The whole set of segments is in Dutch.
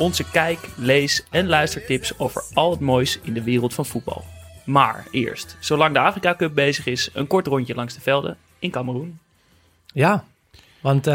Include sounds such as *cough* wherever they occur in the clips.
Onze kijk, lees en luistertips over al het moois in de wereld van voetbal. Maar eerst, zolang de Afrika Cup bezig is, een kort rondje langs de velden in Cameroen. Ja, want uh,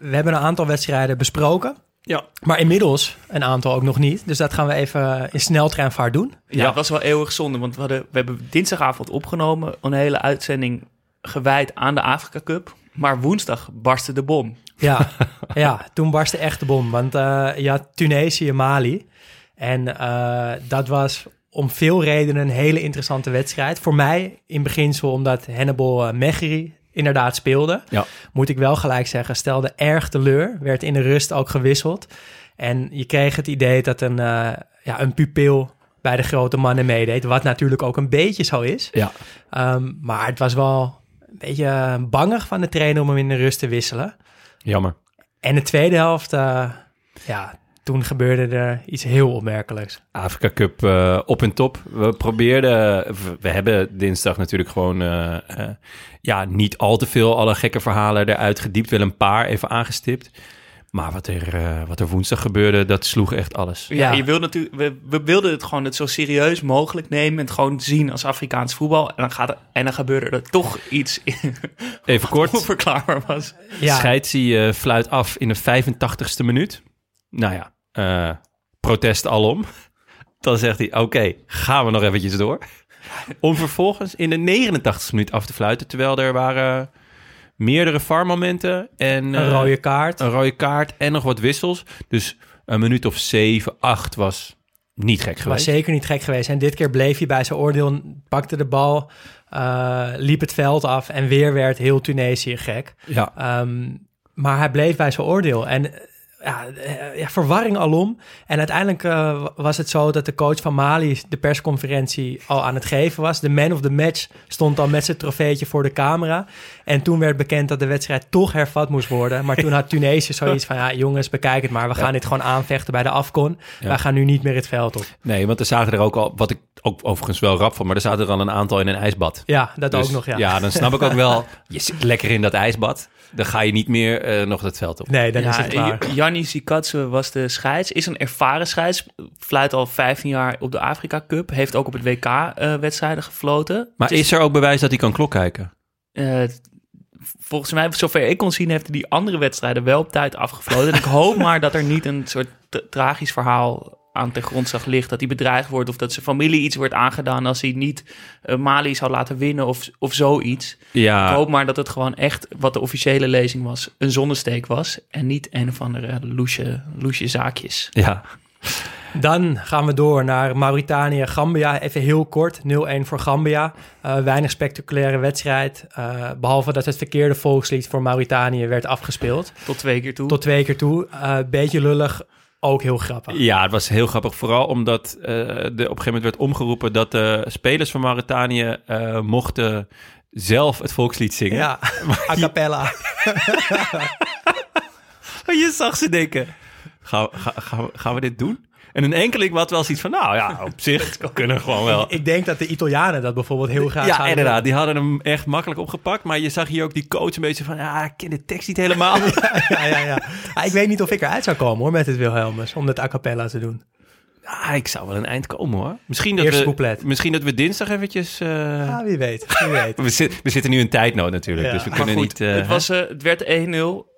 we hebben een aantal wedstrijden besproken. Ja. Maar inmiddels een aantal ook nog niet. Dus dat gaan we even in sneltreinvaart doen. Ja, ja. dat was wel eeuwig zonde. Want we, hadden, we hebben dinsdagavond opgenomen. Een hele uitzending gewijd aan de Afrika Cup. Maar woensdag barstte de bom. Ja, *laughs* ja toen barstte echt de bom. Want uh, je had Tunesië, Mali. En uh, dat was om veel redenen een hele interessante wedstrijd. Voor mij in beginsel omdat Hannibal Mecheri inderdaad speelde. Ja. Moet ik wel gelijk zeggen, stelde erg teleur. Werd in de rust ook gewisseld. En je kreeg het idee dat een, uh, ja, een pupil bij de grote mannen meedeed. Wat natuurlijk ook een beetje zo is. Ja. Um, maar het was wel een beetje bangig van de trainer om hem in de rust te wisselen. Jammer. En de tweede helft, uh, ja, toen gebeurde er iets heel opmerkelijks. Afrika Cup uh, op en top. We probeerden, we hebben dinsdag natuurlijk gewoon uh, ja, niet al te veel alle gekke verhalen eruit gediept. Wel een paar even aangestipt. Maar wat er, wat er woensdag gebeurde, dat sloeg echt alles. Ja, ja. je wil natuurlijk, we, we, wilden het gewoon het zo serieus mogelijk nemen. En het gewoon zien als Afrikaans voetbal. En dan, gaat er, en dan gebeurde er toch iets *laughs* Even kort. onverklaarbaar was. Ja. Scheidsie fluit af in de 85ste minuut. Nou ja, uh, protest alom. *laughs* Dan zegt hij, oké, okay, gaan we nog eventjes door. *laughs* Om vervolgens in de 89e minuut af te fluiten. Terwijl er waren meerdere VAR-momenten. En, een uh, rode kaart. Een rode kaart en nog wat wissels. Dus een minuut of 7, 8 was niet gek geweest. Was zeker niet gek geweest. En dit keer bleef hij bij zijn oordeel, pakte de bal, uh, liep het veld af. En weer werd heel Tunesië gek. Ja. Um, maar hij bleef bij zijn oordeel. En ja, ja, verwarring alom. En uiteindelijk uh, was het zo dat de coach van Mali de persconferentie al aan het geven was. De man of the match stond al met zijn trofeetje voor de camera. En toen werd bekend dat de wedstrijd toch hervat moest worden. Maar toen had Tunesië *laughs* zoiets van, ja jongens, bekijk het maar. We gaan ja. dit gewoon aanvechten bij de Afcon. Ja. Wij gaan nu niet meer het veld op. Nee, want er zagen er ook al, wat ik ook overigens wel rap van, maar er zaten er al een aantal in een ijsbad. Ja, dat dus, ook nog, ja. Ja, dan snap ik ook *laughs* wel, je zit lekker in dat ijsbad. Dan ga je niet meer uh, nog het veld op. Nee, dan ja, is het klaar. Janni was de scheids. Is een ervaren scheids. Fluit al 15 jaar op de Afrika Cup. Heeft ook op het WK uh, wedstrijden gefloten. Maar is, is er ook bewijs dat hij kan klok kijken? Uh, volgens mij, zover ik kon zien, heeft hij die andere wedstrijden wel op tijd afgefloten. en ik hoop maar dat er niet een soort tragisch verhaal aan ten grondslag ligt. Dat hij bedreigd wordt of dat zijn familie iets wordt aangedaan als hij niet uh, Mali zou laten winnen of, of zoiets. Ja. Ik hoop maar dat het gewoon echt, wat de officiële lezing was, een zonnesteek was. En niet een of andere loesje, loesje zaakjes. Ja. Dan gaan we door naar Mauritanië-Gambia. Even heel kort, 0-1 voor Gambia. Uh, weinig spectaculaire wedstrijd. Uh, behalve dat het verkeerde volkslied voor Mauritanië werd afgespeeld. Tot twee keer toe. Tot twee keer toe. Uh, beetje lullig, ook heel grappig. Ja, het was heel grappig. Vooral omdat uh, de, op een gegeven moment werd omgeroepen dat de spelers van Mauritanië uh, mochten zelf het volkslied zingen. Ja, *laughs* a cappella. *laughs* je zag ze denken, gaan, ga, gaan, gaan we dit doen? En een enkeling had wel zoiets van, nou ja, op zich *laughs* kunnen gewoon wel. Ik denk dat de Italianen dat bijvoorbeeld heel graag Ja, inderdaad. Doen. Die hadden hem echt makkelijk opgepakt. Maar je zag hier ook die coach een beetje van, ja, ik ken de tekst niet helemaal. *laughs* ja, ja, ja, ja. Ah, ik weet niet of ik eruit zou komen hoor, met het Wilhelmus, om dat a cappella te doen. Ah, ik zou wel een eind komen hoor. Misschien dat, Eerste we, couplet. misschien dat we dinsdag eventjes... Uh... Ah, wie weet. Wie weet. *laughs* we, zit, we zitten nu in tijdnood natuurlijk, Ja. dus we Maar kunnen goed, niet... uh, het, was, uh, het werd 1-0.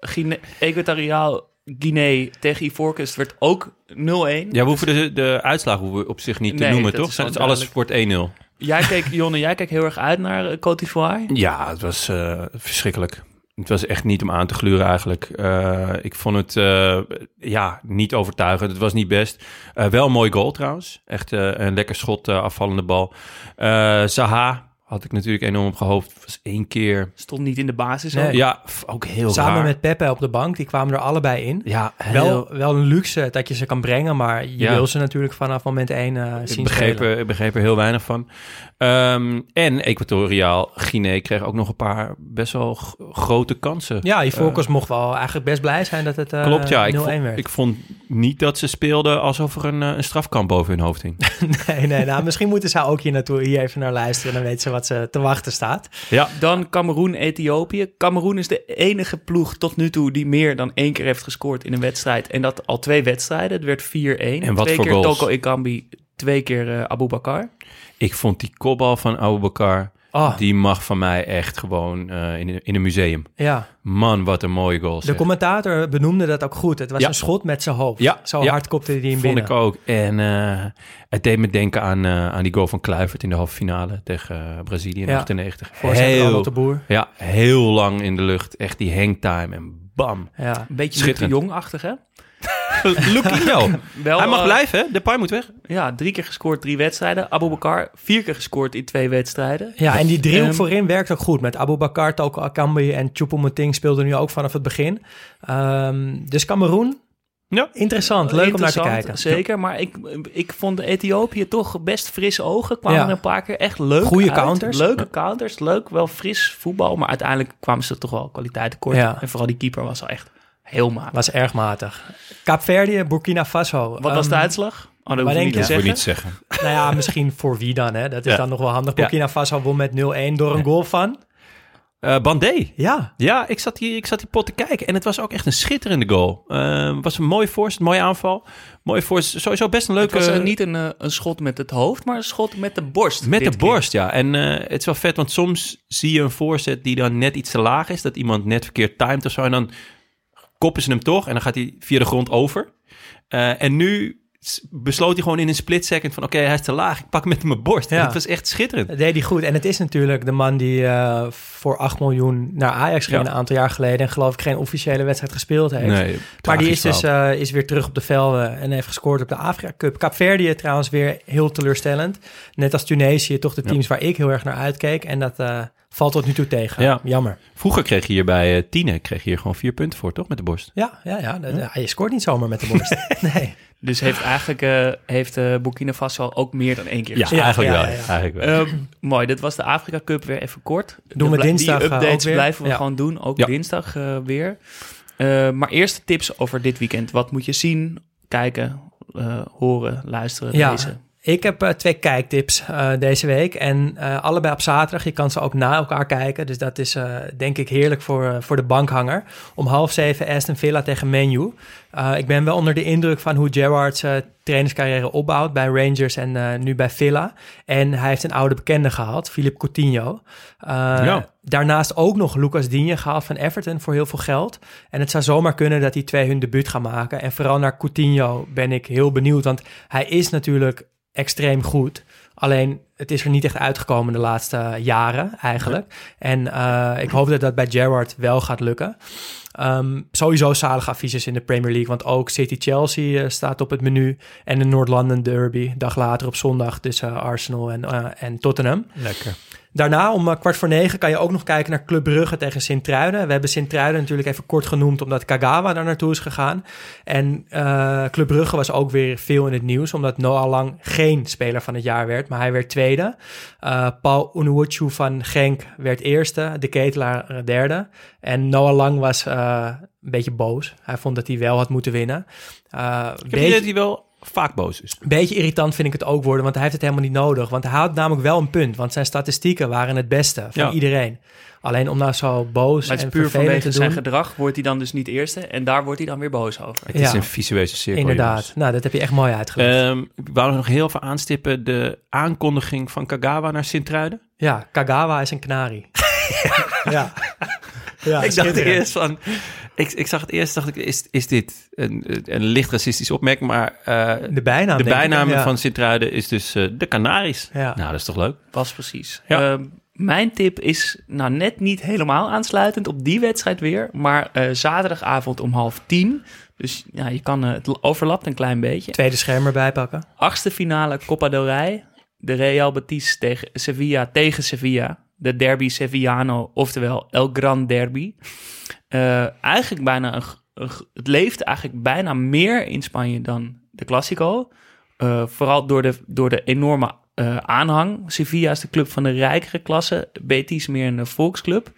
Guine- Equatoriaal Guinea tegen Ivoorkust werd ook 0-1. Ja, we hoeven de, de hoeven we op zich niet te Nee, noemen, toch? is Het alles wordt 1-0. Jij keek, *laughs* Jonne, jij keek heel erg uit naar eh, Côte d'Ivoire. Ja, het was eh, verschrikkelijk. Het was echt niet om aan te gluren eigenlijk. Eh, ik vond het ja, niet overtuigend. Het was niet best. Wel een mooi goal trouwens. Echt een lekker schot, afvallende bal. Zaha had ik natuurlijk enorm op gehoopt. Was één keer... Stond niet in de basis. Nee. ook. Ja, ook heel Samen raar. met Pepe op de bank, die kwamen er allebei in. Ja, heel, Wel, wel een luxe dat je ze kan brengen, maar je Ja. wil ze natuurlijk vanaf moment één eh ik zien begreep, spelen. er- ik begreep er heel weinig van. Ehm, en Equatoriaal Guinea kreeg ook nog een paar best wel grote kansen. Ja, Ivorcus mocht wel eigenlijk best blij zijn dat het eh, Klopt, ja. Ik 0-1 vond, werd. ik vond niet dat ze speelden alsof er een, eh, een strafkamp boven hun hoofd hing. *laughs* Nee, nee, nou, misschien moeten ze ook hier naartoe hier even naar luisteren. Dan weten ze wat ze te wachten staat. ja, Dan Cameroen-Ethiopië. Cameroen is de enige ploeg tot nu toe die meer dan één keer heeft gescoord in een wedstrijd. En dat al twee wedstrijden. Het werd 4-1. En wat twee voor keer goals? Toko Ekambi, twee keer eh Abu Bakar. ik vond die kopbal van Abubakar, Oh, die mag van mij echt gewoon eh, in, een- in een museum. ja. Man, wat een mooie goal. De commentator benoemde dat ook goed. Het was Ja. een schot met zijn hoofd. Ja, Zo ja. hard kopte hij hem Vond binnen. ik ook. En eh, het deed me denken aan, eh, aan die goal van Kluivert in de halve finale tegen Brazilië in Ja. 98. Voorzet Heel, de Boer. ja, heel lang in de lucht. Echt die hangtime en bam. Ja. Een beetje Schitterend. Jong-achtig, hè? *laughs* Luquinho. Wel, Hij mag eh, blijven, hè? De Pai moet weg. Ja, drie keer gescoord, drie wedstrijden. Abu Bakar, vier keer gescoord in twee wedstrijden. ja, en die driehoek Ehm, voorin werkt ook goed. Met Abu Bakar, Toko Akambi en Choupo-Moting speelden nu ook vanaf het begin. Ehm, dus Cameroen, Ja. interessant. Leuk om naar te kijken. Zeker, maar ik, ik vond Ethiopië toch best frisse ogen. Kwamen Ja. er een paar keer echt leuk Goeie uit. counters. Leuke counters, leuk, wel fris voetbal. Maar uiteindelijk kwamen ze toch wel kwaliteit tekort. Ja. En vooral die keeper was al echt heel maat. Was erg matig. Kaapverdië, Burkina Faso. Wat was de Ehm, uitslag? Oh, dat je denk niet zeggen. wil niet zeggen. Nou ja, misschien voor wie dan, hè? Dat is Ja. dan nog wel handig. Ja. Burkina Faso won met 0-1 door een goal van... Eh Bandé. Ja, Ja, ik zat, die, ik zat die pot te kijken en het was ook echt een schitterende goal. Eh, Het was een mooie voorzet, mooie aanval. Mooie voorzet, sowieso best een Het leuke... was eh, niet een, eh, een schot met het hoofd, maar een schot met de borst. Met de keer. borst, ja. En eh, het is wel vet, want soms zie je een voorzet die dan net iets te laag is. Dat iemand net verkeerd timed of zo. En dan koppen ze hem toch en dan gaat hij via de grond over. Eh, en nu besloot hij gewoon in een split second van... oké, hij is te laag, ik pak hem met mijn borst. En Ja. het was echt schitterend. dat deed hij goed. En het is natuurlijk de man die eh, voor 8 miljoen naar Ajax ging Ja. een aantal jaar geleden. En geloof ik geen officiële wedstrijd gespeeld heeft. Nee, Maar die is dus eh, is weer terug op de velden en heeft gescoord op de Afrika Cup. Kaapverdië trouwens weer heel teleurstellend. Net als Tunesië, toch de Ja. teams waar ik heel erg naar uitkeek. En dat eh, valt tot nu toe tegen. Ja. Jammer. Vroeger kreeg je hier bij uh, Tine kreeg je hier gewoon vier punten voor, toch? Met de borst. Ja, ja, ja, dat- ja, je scoort niet zomaar met de borst. *laughs* nee. Dus heeft eigenlijk eh, heeft, eh, Burkina Faso ook meer dan één keer Ja, gescoord. eigenlijk, ja, wel, ja. eigenlijk wel. Ehm, mooi, dit was de Afrika Cup weer even kort. Doen we dinsdag, Die eh, ook updates weer? blijven we Ja. gewoon doen, ook Ja. dinsdag eh, weer. Eh, maar eerst tips over dit weekend. Wat moet je zien, kijken, eh, horen, luisteren, Ja. lezen? Ik heb eh, twee kijktips eh, deze week. En eh, allebei op zaterdag. Je kan ze ook na elkaar kijken. Dus dat is denk ik heerlijk voor, voor de bankhanger. Om half zeven Aston Villa tegen Menu. Ik ben wel onder de indruk van hoe Gerrard zijn trainerscarrière opbouwt bij Rangers en nu bij Villa. En hij heeft een oude bekende gehaald, Philippe Coutinho. Ja. Daarnaast ook nog Lucas Digne gehaald van Everton voor heel veel geld. En het zou zomaar kunnen dat die twee hun debuut gaan maken. En vooral naar Coutinho ben ik heel benieuwd, want hij is natuurlijk extreem goed. Alleen het is er niet echt uitgekomen de laatste jaren eigenlijk. En eh, ik hoop dat dat bij Gerrard wel gaat lukken. Ehm, sowieso zalige affiches in de Premier League. Want ook City-Chelsea eh, staat op het menu. En de Noord-London Derby. Dag later op zondag tussen Arsenal en, eh, en Tottenham. Lekker. Daarna om eh, kwart voor negen kan je ook nog kijken naar Club Brugge tegen Sint-Truiden. We hebben Sint-Truiden natuurlijk even kort genoemd omdat Kagawa daar naartoe is gegaan. En eh, Club Brugge was ook weer veel in het nieuws omdat Noah Lang geen speler van het jaar werd, maar hij werd tweede. Eh, Paul Unuochu van Genk werd eerste, de Ketelaar derde. En Noah Lang was een beetje boos. Hij vond dat hij wel had moeten winnen. Ik heb beetje- dat hij wel vaak boos is. beetje irritant vind ik het ook worden, want hij heeft het helemaal niet nodig. Want hij had namelijk wel een punt, want zijn statistieken waren het beste van Ja. iedereen. Alleen om nou zo boos Maar het en puur vervelend vanwege te zijn doen. gedrag wordt hij dan dus niet eerste. En daar wordt hij dan weer boos over. Het Ja. is een visueuze cirkel, Inderdaad. jongens. Nou, dat heb je echt mooi uitgelegd. Ehm, ik wou nog heel veel aanstippen. De aankondiging van Kagawa naar Sint-Truiden. ja, Kagawa is een kanarie. *laughs* ja. *laughs* ja, ik dacht eerst van... Ik, ik zag het eerst, dacht ik, is, is dit een, een licht racistisch opmerking? Maar eh, De bijnaam, de ik, bijnaam ja. van Sint-Truiden is dus eh, de Canaries. Ja. Nou, dat is toch leuk? Was precies. Ja. Ehm, mijn tip is nou net niet helemaal aansluitend op die wedstrijd weer. Maar eh, zaterdagavond om half tien. Dus ja, je kan, het overlapt een klein beetje. Tweede scherm erbij pakken. Achtste finale Copa del Rey. De Real Betis tegen Sevilla tegen Sevilla. De derby Sevillano, oftewel El Gran Derby. Eh, eigenlijk bijna een, het leeft eigenlijk bijna meer in Spanje dan de Classico. Eh, vooral door de, door de enorme eh, aanhang. Sevilla is de club van de rijkere klasse. Betis meer een volksclub.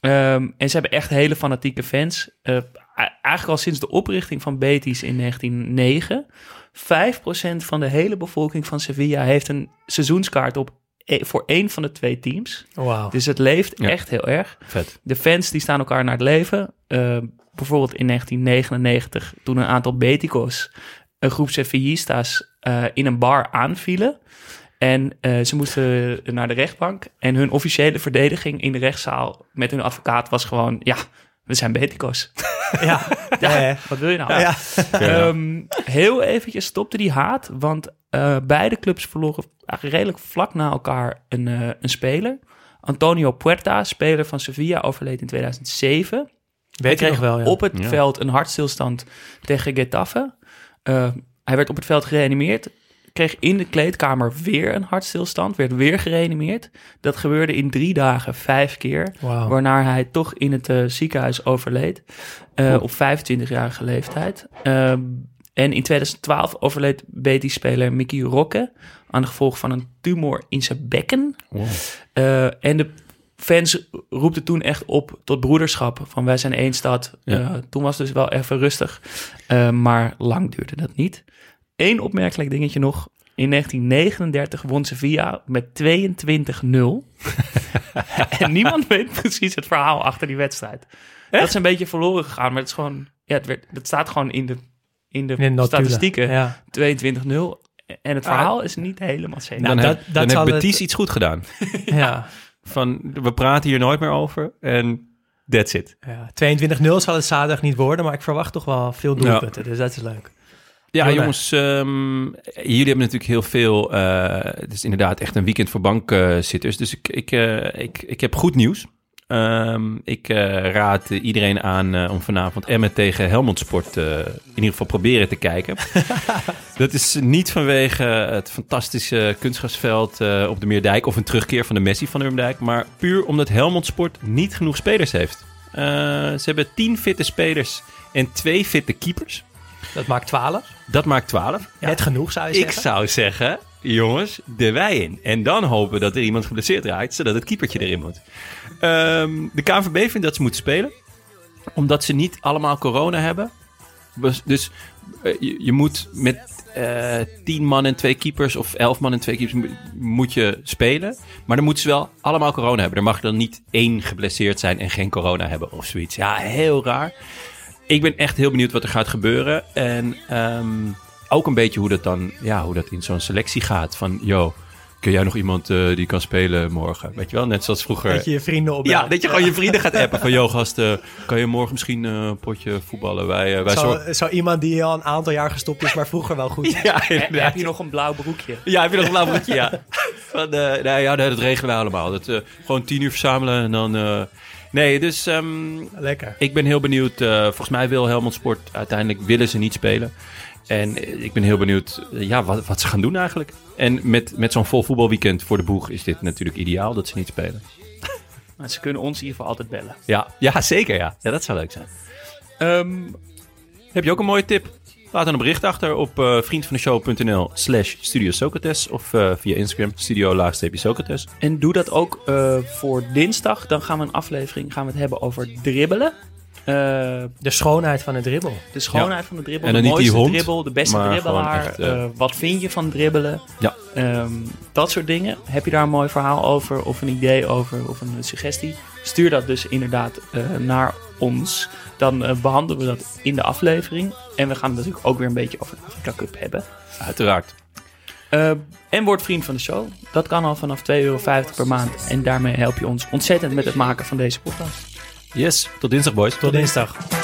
Ehm, en ze hebben echt hele fanatieke fans. Eigenlijk al sinds de oprichting van Betis in 1909. 5% van de hele bevolking van Sevilla heeft een seizoenskaart op voor één van de twee teams. Wauw. Dus het leeft Ja. echt heel erg. Vet. De fans die staan elkaar naar het leven. Eh, bijvoorbeeld in 1999, toen een aantal Beticos een groep Sevillistas eh, in een bar aanvielen. En eh, ze moesten naar de rechtbank. En hun officiële verdediging in de rechtszaal met hun advocaat was gewoon... Ja, we zijn Beticos. *laughs* Ja. Ja, Ja. wat wil je nou? Ja. Ehm, heel eventjes stopte die haat, want eh, beide clubs verloren eigenlijk redelijk vlak na elkaar een, eh, een speler. Antonio Puerta, speler van Sevilla, overleed in 2007. Weet Hij je kreeg nog wel, ja. op het Ja. veld een hartstilstand tegen Getafe. Eh, hij werd op het veld gereanimeerd. Kreeg in de kleedkamer weer een hartstilstand. Werd weer gereanimeerd. Dat gebeurde in drie dagen vijf keer. Waarna hij toch in het eh, ziekenhuis overleed. eh, op 25-jarige leeftijd. En in 2012 overleed Betis-speler Mickey Roque. aan de gevolg van een tumor in zijn bekken. Eh, en de fans roepten toen echt op tot broederschap. Van wij zijn één stad. Ja. Eh, toen was het dus wel even rustig. Eh, maar lang duurde dat niet. Eén opmerkelijk dingetje nog. In 1939 won Sevilla met 22-0. *laughs* en niemand weet precies het verhaal achter die wedstrijd. Dat is een beetje verloren gegaan. Maar het is gewoon... Ja, het, werd, het staat gewoon in de, in de, In de notulen. statistieken. Ja. 22-0. En het verhaal is niet helemaal zeker. Nou, dan dat- heb, dat dan het- iets goed gedaan. *laughs* Ja. Van, we praten hier nooit meer over en that's it. ja. 22-0 zal het zaterdag niet worden, maar ik verwacht toch wel veel doelpunten. Dus dat is leuk. Ja, Heel jongens, ehm, jullie hebben natuurlijk heel veel. eh, het is inderdaad echt een weekend voor bankzitters. dus ik, ik, eh, ik, ik heb goed nieuws. Ehm, ik eh, raad iedereen aan eh, om vanavond Emmen tegen Helmond Sport eh, in ieder geval proberen te kijken. *laughs* Dat is niet vanwege het fantastische kunstgrasveld op de Meerdijk of een terugkeer van de Messi van de Meerdijk, maar puur omdat Helmond Sport niet genoeg spelers heeft. Ze hebben tien fitte spelers en twee fitte keepers. Dat maakt 12. Dat maakt 12. Net genoeg zou je Ik zeggen. zou zeggen, jongens, de wij in. En dan hopen dat er iemand geblesseerd raakt, zodat het keepertje erin moet. Ehm, de KNVB vindt dat ze moeten spelen, omdat ze niet allemaal corona hebben. Dus, eh, je, moet met eh tien man en twee keepers of elf man en twee keepers mo- moet je spelen. Maar dan moeten ze wel allemaal corona hebben. Er mag dan niet één geblesseerd zijn en geen corona hebben of zoiets. Ja, heel raar. Ik ben echt heel benieuwd wat er gaat gebeuren. En ehm, ook een beetje hoe dat dan, ja, hoe dat in zo'n selectie gaat. Van, yo, kun jij nog iemand eh, die kan spelen morgen? Weet je wel, net zoals vroeger. Dat je je vrienden op. ja, dat je gewoon je vrienden gaat appen. Van, yo, gasten, kan je morgen misschien eh, een potje voetballen? Wij, eh, wij Zo, zorgen- zo iemand die al een aantal jaar gestopt is, maar vroeger wel goed. *laughs* Ja, He- heb je nog een blauw broekje? Ja, heb je nog een blauw broekje? Ja. *laughs* Van, eh, nee, ja, dat regelen wij allemaal. Dat, eh, gewoon tien uur verzamelen en dan... eh, nee, dus ehm, Lekker. ik ben heel benieuwd. eh, volgens mij wil Helmond Sport uiteindelijk willen ze niet spelen. En ik ben heel benieuwd eh, ja, wat, wat ze gaan doen eigenlijk. En met, met zo'n vol voetbalweekend voor de boeg is dit natuurlijk ideaal dat ze niet spelen. *laughs* Maar ze kunnen ons in ieder geval altijd bellen. Ja, ja zeker ja. ja. Dat zou leuk zijn. Ehm, Heb je ook een mooie tip? Laat dan een bericht achter op eh vriendvandeshow.nl slash Studio Socrates. Of eh, via Instagram, studio Socrates. en doe dat ook voor dinsdag. Dan gaan we een aflevering gaan we het hebben over dribbelen. Eh, De schoonheid van het dribbel. de schoonheid van de dribbel. En de dan niet die mooiste hond, dribbel, de beste maar dribbelaar. echt, eh, eh, wat vind je van dribbelen? Ja. Ehm, dat soort dingen. Heb je daar een mooi verhaal over of een idee over of een suggestie? Stuur dat dus inderdaad eh, naar ons. Dan eh, behandelen we dat in de aflevering. En we gaan het natuurlijk ook weer een beetje over de Afrika Cup hebben. Uiteraard. Eh, en word vriend van de show. Dat kan al vanaf 2,50 euro per maand. En daarmee help je ons ontzettend met het maken van deze podcast. Yes, tot dinsdag boys. Tot dinsdag.